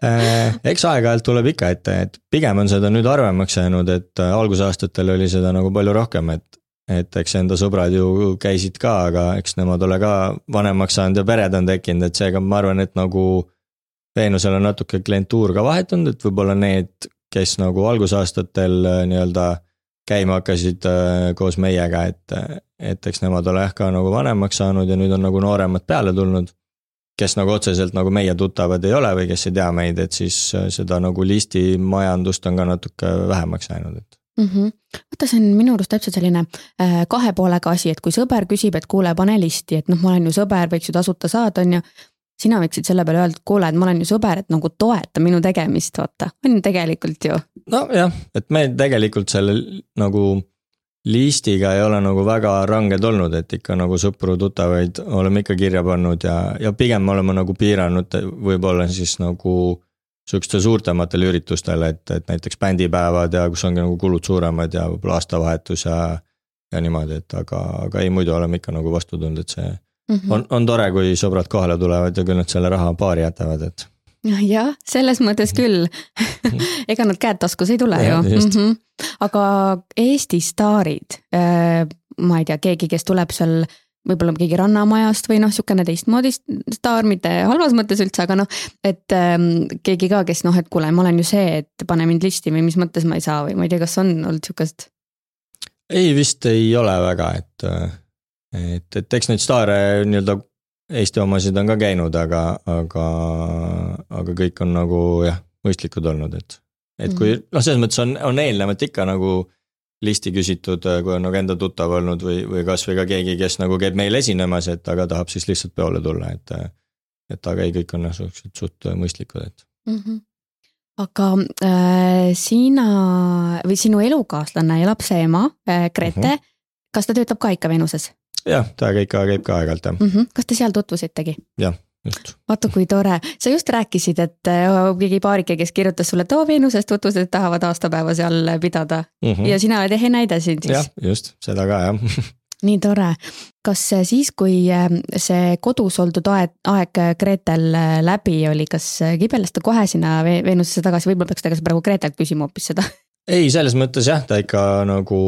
Äh, eks aeg-ajalt tuleb ikka ette, et pigem on seda nüüd harvemaks jäänud, et äh, algusaastatel oli seda nagu palju rohkem, et et eks enda sõbrad ju käisid ka, aga eks nemad ole ka vanemaks saanud ja pered on tekkinud, et seega ma arvan, et nagu Veenusel on natuke klientuur ka vahetunud, et võib-olla need, kes nagu algusaastatel nii-öelda käima hakkasid koos meiega, et, et eks nemad ole jah ka nagu vanemaks saanud ja nüüd on nagu nooremad peale tulnud kes nagu otseselt nagu meie tuttavad ei ole või kes ei tea meid, et siis äh, seda nagu listimajandust on ka natuke vähemaks jäänud, et mm. -hmm. vaata, see on minu arust täpselt selline äh, kahe poolega asi, et kui sõber küsib, et kuule, pane listi, et noh, ma olen ju sõber, võiks ju tasuta saada, on ju. Sina võiksid selle peale öelda, et kuule, et ma olen ju sõber, et nagu toeta minu tegemist, vaata, on ju tegelikult ju. nojah, et me tegelikult selle nagu listiga ei ole nagu väga ranged olnud, et ikka nagu sõpru-tuttavaid oleme ikka kirja pannud ja, ja pigem me oleme nagu piiranud võib-olla siis nagu sihukestel suurtematel üritustel, et, et näiteks bändipäevad ja kus ongi nagu kulud suuremad ja võib-olla aastavahetus ja, ja niimoodi, et aga, aga ei, muidu oleme ikka nagu vastu tulnud, et see mm -hmm. on, on tore, kui sõbrad kohale tulevad ja küll nad selle raha paari jätavad, et. jah, selles mõttes küll ega nad käed taskus ei tule ja, ju. Mm -hmm aga Eesti staarid, äh, ma ei tea, keegi, kes tuleb seal võib-olla keegi Rannamajast või noh, niisugune teistmoodi staar, mitte halvas mõttes üldse, aga noh, et ähm, keegi ka, kes noh, et kuule, ma olen ju see, et pane mind listi või mis mõttes ma ei saa või ma ei tea, kas on olnud niisugust? ei, vist ei ole väga, et, et, et eks neid staare nii-öelda Eesti omasid on ka käinud, aga, aga, aga kõik on nagu jah, mõistlikud olnud, et et kui mhm. noh, selles mõttes on, on eelnevalt ikka nagu listi küsitud, kui on nagu enda tuttav olnud või, või kasvõi ka keegi, kes nagu käib meil esinemas, et aga tahab siis lihtsalt peole tulla, et. et aga ei, kõik on jah suhteliselt suht mõistlikud, et mm. -hmm. aga äh, sina või sinu elukaaslane ja lapse ema äh, Grete mm, -hmm. kas ta töötab ka ikka Venuses? Jah, ta käib ka, käib ka aeg-ajalt jah mm. -hmm. kas te seal tutvusitegi? jah just. vaata, kui tore, sa just rääkisid, et äh, keegi paarike, kes kirjutas sulle, et oo Veenusest tutvused, tahavad aastapäeva seal pidada mm. -hmm. ja sina oled ehe näide siin siis. jah, just, seda ka jah nii tore. kas siis, kui äh, see kodus oldud aeg, aeg Gretel äh, läbi oli, kas kibeldas ta kohe sinna Veenusesse tagasi, võib-olla peaks tagasi praegu Gretelt küsima hoopis seda ei, selles mõttes jah, ta ikka nagu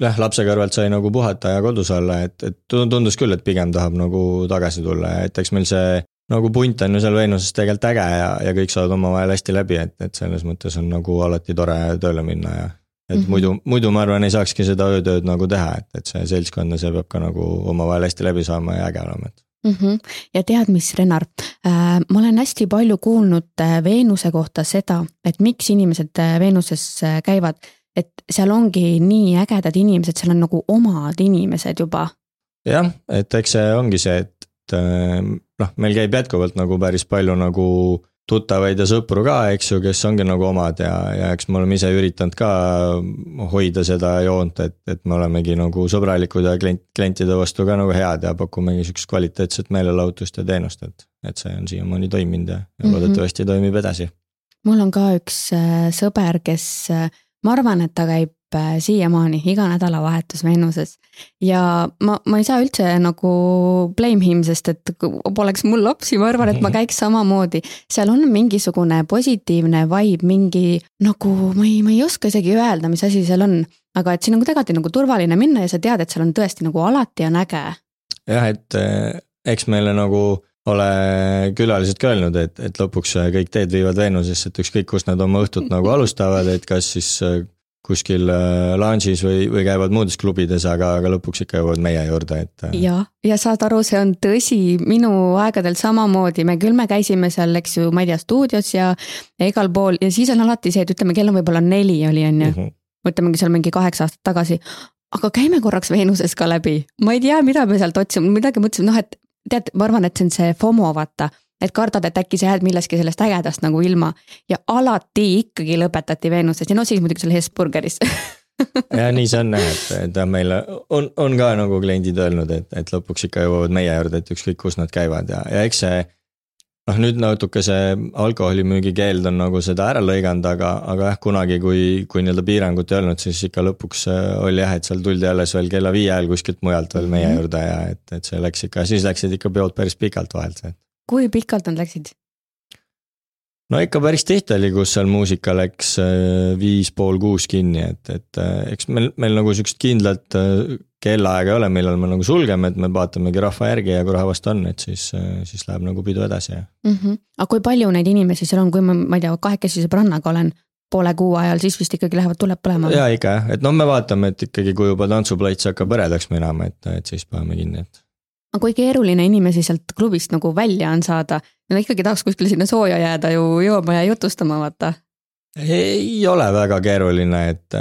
jah, lapse kõrvalt sai nagu puhata ja kodus olla, et, et tundus küll, et pigem tahab nagu tagasi tulla ja et eks meil see nagu punt on ju seal Veenuses tegelikult äge ja, ja kõik saavad omavahel hästi läbi, et, et selles mõttes on nagu alati tore tööle minna ja et mm -hmm. muidu, muidu ma arvan, ei saakski seda öötööd nagu teha, et, et see seltskond ja see peab ka nagu omavahel hästi läbi saama ja äge olema, et mm. -hmm. ja tead, mis, Renar äh,, ma olen hästi palju kuulnud äh, Veenuse kohta seda, et miks inimesed äh, Veenuses äh, käivad, et seal ongi nii ägedad inimesed, seal on nagu omad inimesed juba. jah, et eks see ongi see, et noh, meil käib jätkuvalt nagu päris palju nagu tuttavaid ja sõpru ka, eks ju, kes ongi nagu omad ja, ja eks me oleme ise üritanud ka hoida seda joont, et, et me olemegi nagu sõbralikud ja klient, klientide vastu ka nagu head ja pakumegi sihukest kvaliteetset meelelahutust ja teenust, et, et see on siiamaani toiminud ja, ja mhm. loodetavasti mm -hmm. toimib edasi. mul on ka üks äh, sõber, kes, äh, ma arvan, et ta käib siiamaani iga nädalavahetus Veenuses. ja ma, ma ei saa üldse nagu blame him, sest et poleks mul lapsi, ma arvan, et ma käiks samamoodi. seal on mingisugune positiivne vibe, mingi nagu ma ei, ma ei oska isegi öelda, mis asi seal on. aga et siin on kuidagi nagu turvaline minna ja sa tead, et seal on tõesti nagu alati on äge. jah, et eh, eks meile nagu ole külalised ka öelnud, et, et lõpuks kõik teed viivad Veenusesse, et ükskõik, kust nad oma õhtut nagu alustavad, et kas siis kuskil äh, lounge'is või, või käivad muudes klubides, aga, aga lõpuks ikka jõuavad meie juurde, et. Äh. ja, ja saad aru, see on tõsi, minu aegadel samamoodi, me küll, me käisime seal, eks ju, ma ei tea, stuudios ja, igal pool ja siis on alati see, et ütleme, kell on võib-olla neli oli, on ju. Mhm. ütlemegi seal mingi kaheksa aastat tagasi. aga käime korraks Veenuses ka läbi, ma ei tea, mida me sealt otsime, midagi mõtlesime, noh, et tead, ma arvan, et see on see FOMO, vaata et kardad, et äkki sa jääd millestki sellest ägedast nagu ilma ja alati ikkagi lõpetati Veenuses ja no siis muidugi seal Hesburgeris ja nii see on jah, et, et meil on, on ka nagu kliendid öelnud, et, et lõpuks ikka jõuavad meie juurde, et ükskõik kus nad käivad ja, ja eks see. noh, nüüd natuke see alkoholimüügi keeld on nagu seda ära lõiganud, aga, aga jah, kunagi, kui, kui nii-öelda piirangut ei olnud, siis ikka lõpuks äh, oli jah, et seal tuldi alles veel kella viie ajal kuskilt mujalt veel meie Mhm. juurde ja et, et see läks ikka, siis läksid ikka peod päris pikalt vahelt. Kui pikalt nad läksid? no ikka päris tihti oli, kus seal muusika läks äh, viis pool kuus kinni, et, et äh, eks meil, meil nagu sihukest kindlat äh, kellaaega ei ole, millal me nagu sulgeme, et me vaatamegi rahva järgi ja kui rahvast on, et siis, siis läheb nagu pidu edasi ja. mm. -hmm. aga kui palju neid inimesi seal on, kui ma, ma ei tea, kahekesi sõbrannaga olen poole kuu ajal, siis vist ikkagi lähevad tuled põlema? ja ikka jah, et noh, me vaatame, et ikkagi, kui juba tantsuplats hakkab hõredaks minema, et, et siis paneme kinni, et. Aga kui keeruline inimesi sealt klubist nagu välja on saada, nad ikkagi tahaks kuskile sinna sooja jääda ju jooma ja jutustama, vaata. ei ole väga keeruline, et,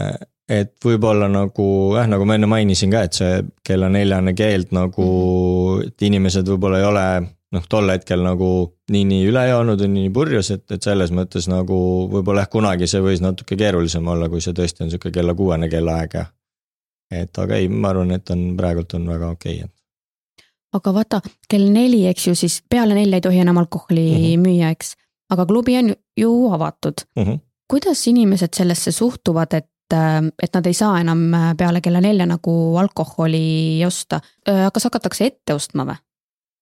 et võib-olla nagu jah, nagu ma enne mainisin ka, et see kella neljane keeld nagu, et inimesed võib-olla ei ole noh, tol hetkel nagu nii, nii üle joonud või nii purjus, et, et selles mõttes nagu võib-olla jah, kunagi see võis natuke keerulisem olla, kui see tõesti on sihuke kella kuuene kellaaeg ja. et aga ei, ma arvan, et on praegult on väga okei okay,, et aga vaata, kell neli, eks ju, siis peale nelja ei tohi enam alkoholi mm -hmm. müüa, eks. aga klubi on ju avatud mm. -hmm. kuidas inimesed sellesse suhtuvad, et, et nad ei saa enam peale kella nelja nagu alkoholi osta? kas hakatakse ette ostma või?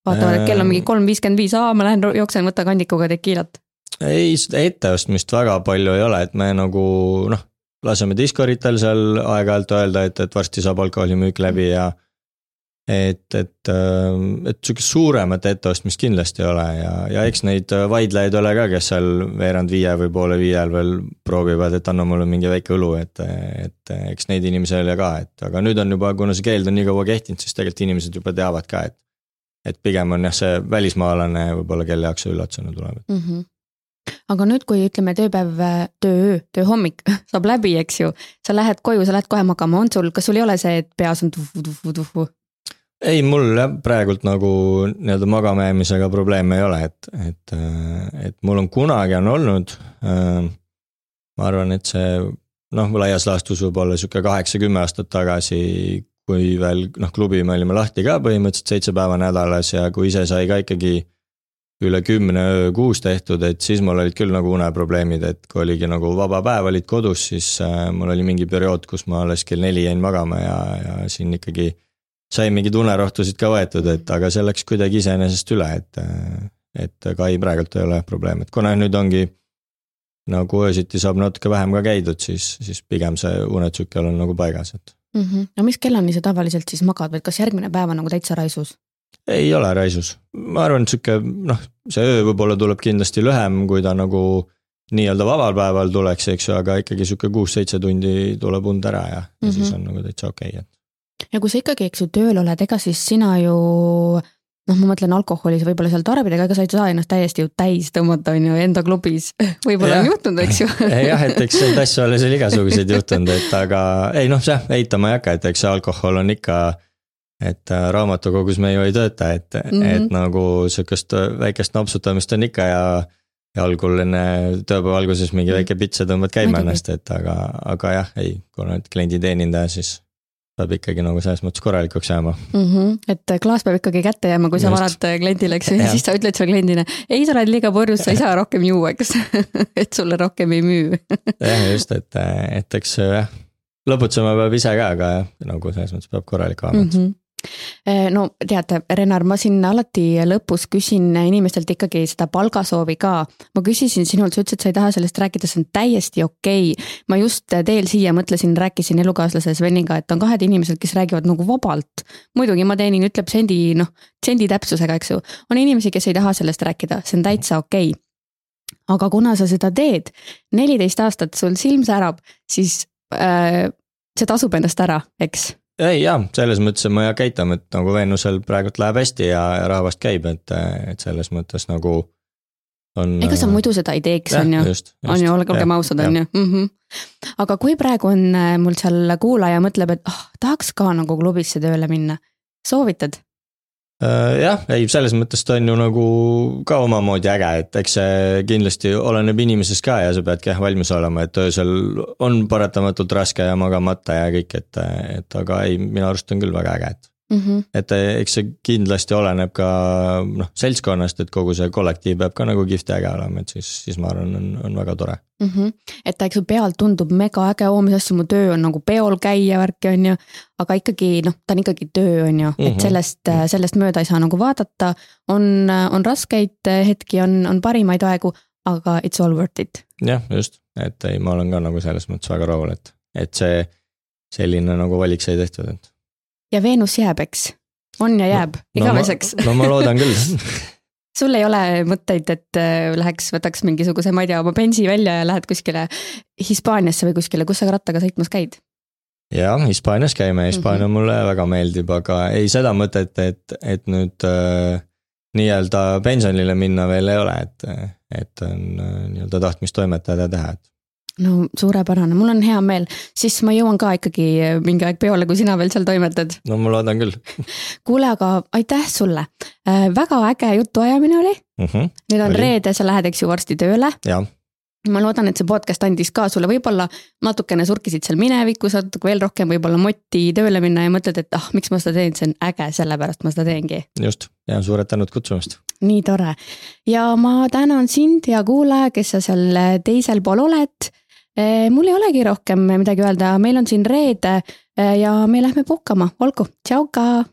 vaatavad, et kell on mingi kolm viiskümmend viis, aa, ma lähen jooksen, võta kandikuga tekiilat. ei, seda etteostmist väga palju ei ole, et me nagu noh, laseme diskoritel seal aeg-ajalt öelda, et, et varsti saab alkoholimüük läbi ja et, et, et sihukest suuremat etteostmist kindlasti ei ole ja, ja eks neid vaidlejaid ole ka, kes seal veerand viie või poole viie ajal veel proovivad, et anna mulle mingi väike õlu, et, et eks neid inimesi oli ka, et aga nüüd on juba, kuna see keeld on nii kaua kehtinud, siis tegelikult inimesed juba teavad ka, et. et pigem on jah, see välismaalane võib-olla, kelle jaoks see üllatusena tuleb mm. -hmm aga nüüd, kui ütleme, tööpäev, töööö, tööhommik saab läbi, eks ju, sa lähed koju, sa lähed kohe magama, on sul, kas sul ei ole see, et peas on tuhu-tuhu-tuhu? Ei, mul jah, praegult nagu nii-öelda magama jäämisega probleeme ei ole, et, et, et mul on kunagi on olnud. ma arvan, et see noh, laias laastus võib-olla sihuke kaheksa-kümme aastat tagasi, kui veel noh, klubi me olime lahti ka põhimõtteliselt seitse päeva nädalas ja kui ise sai ka ikkagi üle kümne öö kuus tehtud, et siis mul olid küll nagu uneprobleemid, et kui oligi nagu vaba päev, olid kodus, siis äh, mul oli mingi periood, kus ma alles kell neli jäin magama ja, ja siin ikkagi sai mingeid unerohtusid ka võetud, et aga see läks kuidagi iseenesest üle, et, et ka ei, praegult ei ole probleem, et kuna nüüd ongi nagu öösiti saab natuke vähem ka käidud, siis, siis pigem see unetsükkel on nagu paigas, et. Mm -hmm. no mis kellani sa tavaliselt siis magad või kas järgmine päev on nagu täitsa raisus? ei ole raisus, ma arvan, et sihuke noh, see öö võib-olla tuleb kindlasti lühem, kui ta nagu nii-öelda vabal päeval tuleks, eks ju, aga ikkagi sihuke kuus-seitse tundi tuleb und ära ja, ja mm -hmm. siis on nagu täitsa okei okay,, et ja kui sa ikkagi, eks ju, tööl oled, ega siis sina ju noh, ma mõtlen alkoholi sa võib-olla seal tarbid, aga ega sa ei saa ennast täiesti ju täis tõmmata, on ju, enda klubis. võib-olla on juhtunud, eks ju jah, et eks neid asju ole seal igasuguseid juhtunud, et aga ei noh, jah, eitama ei hakka, et eks see alkohol on ikka. et raamatukogus me ju ei tööta, et mm, -hmm. et nagu sihukest väikest napsutamist on ikka ja. ja algul enne tööpäeva alguses mingi väike pits ja tõmbad käima ennast, et aga, aga jah, ei, kuna oled klienditeenindaja, siis peab ikkagi nagu selles mõttes korralikuks jääma. Mm. -hmm. et klaas peab ikkagi kätte jääma, kui sa varad kliendile, eks. Ju, ja siis sa ütled sulle kliendile, ei, sa oled liiga purjus, sa ei saa rohkem juua, eks. Et sulle rohkem ei müü. Jah, just, et, et eks jah, lõbutsema peab ise ka, aga nagu selles mõttes peab korralik olema. Mm. -hmm no tead, Renar, ma siin alati lõpus küsin inimestelt ikkagi seda palgasoovi ka. ma küsisin sinult, sa ütlesid, sa ei taha sellest rääkida, see on täiesti okei okay.. ma just teel siia mõtlesin, rääkisin elukaaslase Sveniga, et on kahed inimesed, kes räägivad nagu vabalt. muidugi ma teenin, ütleb sendi, noh, sendi täpsusega, eks ju. on inimesi, kes ei taha sellest rääkida, see on täitsa okei okay. aga kuna sa seda teed, neliteist aastat sul silm särab, siis äh, see tasub ennast ära, eks ei jaa, selles mõttes ma ei eitama, et nagu Veenusel praegult läheb hästi ja, ja rahvast käib, et, et selles mõttes nagu on. ega sa muidu seda ei teeks, on ju, on ju, olgem ausad, on ju mm. -hmm. aga kui praegu on mul seal kuulaja mõtleb, et ah oh,, tahaks ka nagu klubisse tööle minna, soovitad? Jah, ei, selles mõttes ta on ju nagu ka omamoodi äge, et eks see kindlasti oleneb inimesest ka ja sa peadki jah valmis olema, et öösel on paratamatult raske ja magamata ja kõik, et, et aga ei, minu arust on küll väga äge, et mm. -hmm. et eh, eks see kindlasti oleneb ka noh, seltskonnast, et kogu see kollektiiv peab ka nagu kihvt ja äge olema, et siis, siis ma arvan, on, on väga tore mm. -hmm. et ta, eks ju pealt tundub mega äge, oo, mis asju, mu töö on nagu peol käia värki, on ju. aga ikkagi noh, ta on ikkagi töö, on ju, et Mhm. sellest, sellest mööda ei saa nagu vaadata. on, on raskeid hetki, on, on parimaid aegu, aga it's all worth it. jah, just, et ei, ma olen ka nagu selles mõttes väga rahul, et, et see selline nagu valik sai tehtud, et. Ja Veenus jääb, eks? on ja jääb no, igaveseks no ma loodan küll sul ei ole mõtteid, et äh, läheks, võtaks mingisuguse, ma ei tea, oma bensi välja ja lähed kuskile Hispaaniasse või kuskile, kus sa rattaga sõitmas käid? jah, Hispaanias käime, Hispaania mm -hmm. mulle väga meeldib, aga ei seda mõtet, et, et nüüd äh, nii-öelda pensionile minna veel ei ole, et, et on äh, nii-öelda tahtmist toimetada ja teha, et no suurepärane, mul on hea meel, siis ma jõuan ka ikkagi mingi aeg peole, kui sina veel seal toimetad. no ma loodan küll. kuule, aga aitäh sulle äh,, väga äge jutuajamine oli mm. -hmm. nüüd on Oli. reede, sa lähed, eks ju, varsti tööle. ma loodan, et see podcast andis ka sulle võib-olla natukene surkisid seal minevikus, natuke veel rohkem võib-olla motti tööle minna ja mõtled, et ah, miks ma seda teen, see on äge, sellepärast ma seda teengi. just ja suured tänud kutsumast. nii tore ja ma tänan sind, hea kuulaja, kes sa seal teisel pool oled. Mul ei olegi rohkem midagi öelda, meil on siin reede eh, ja me lähme puhkama, olgu, tšau ka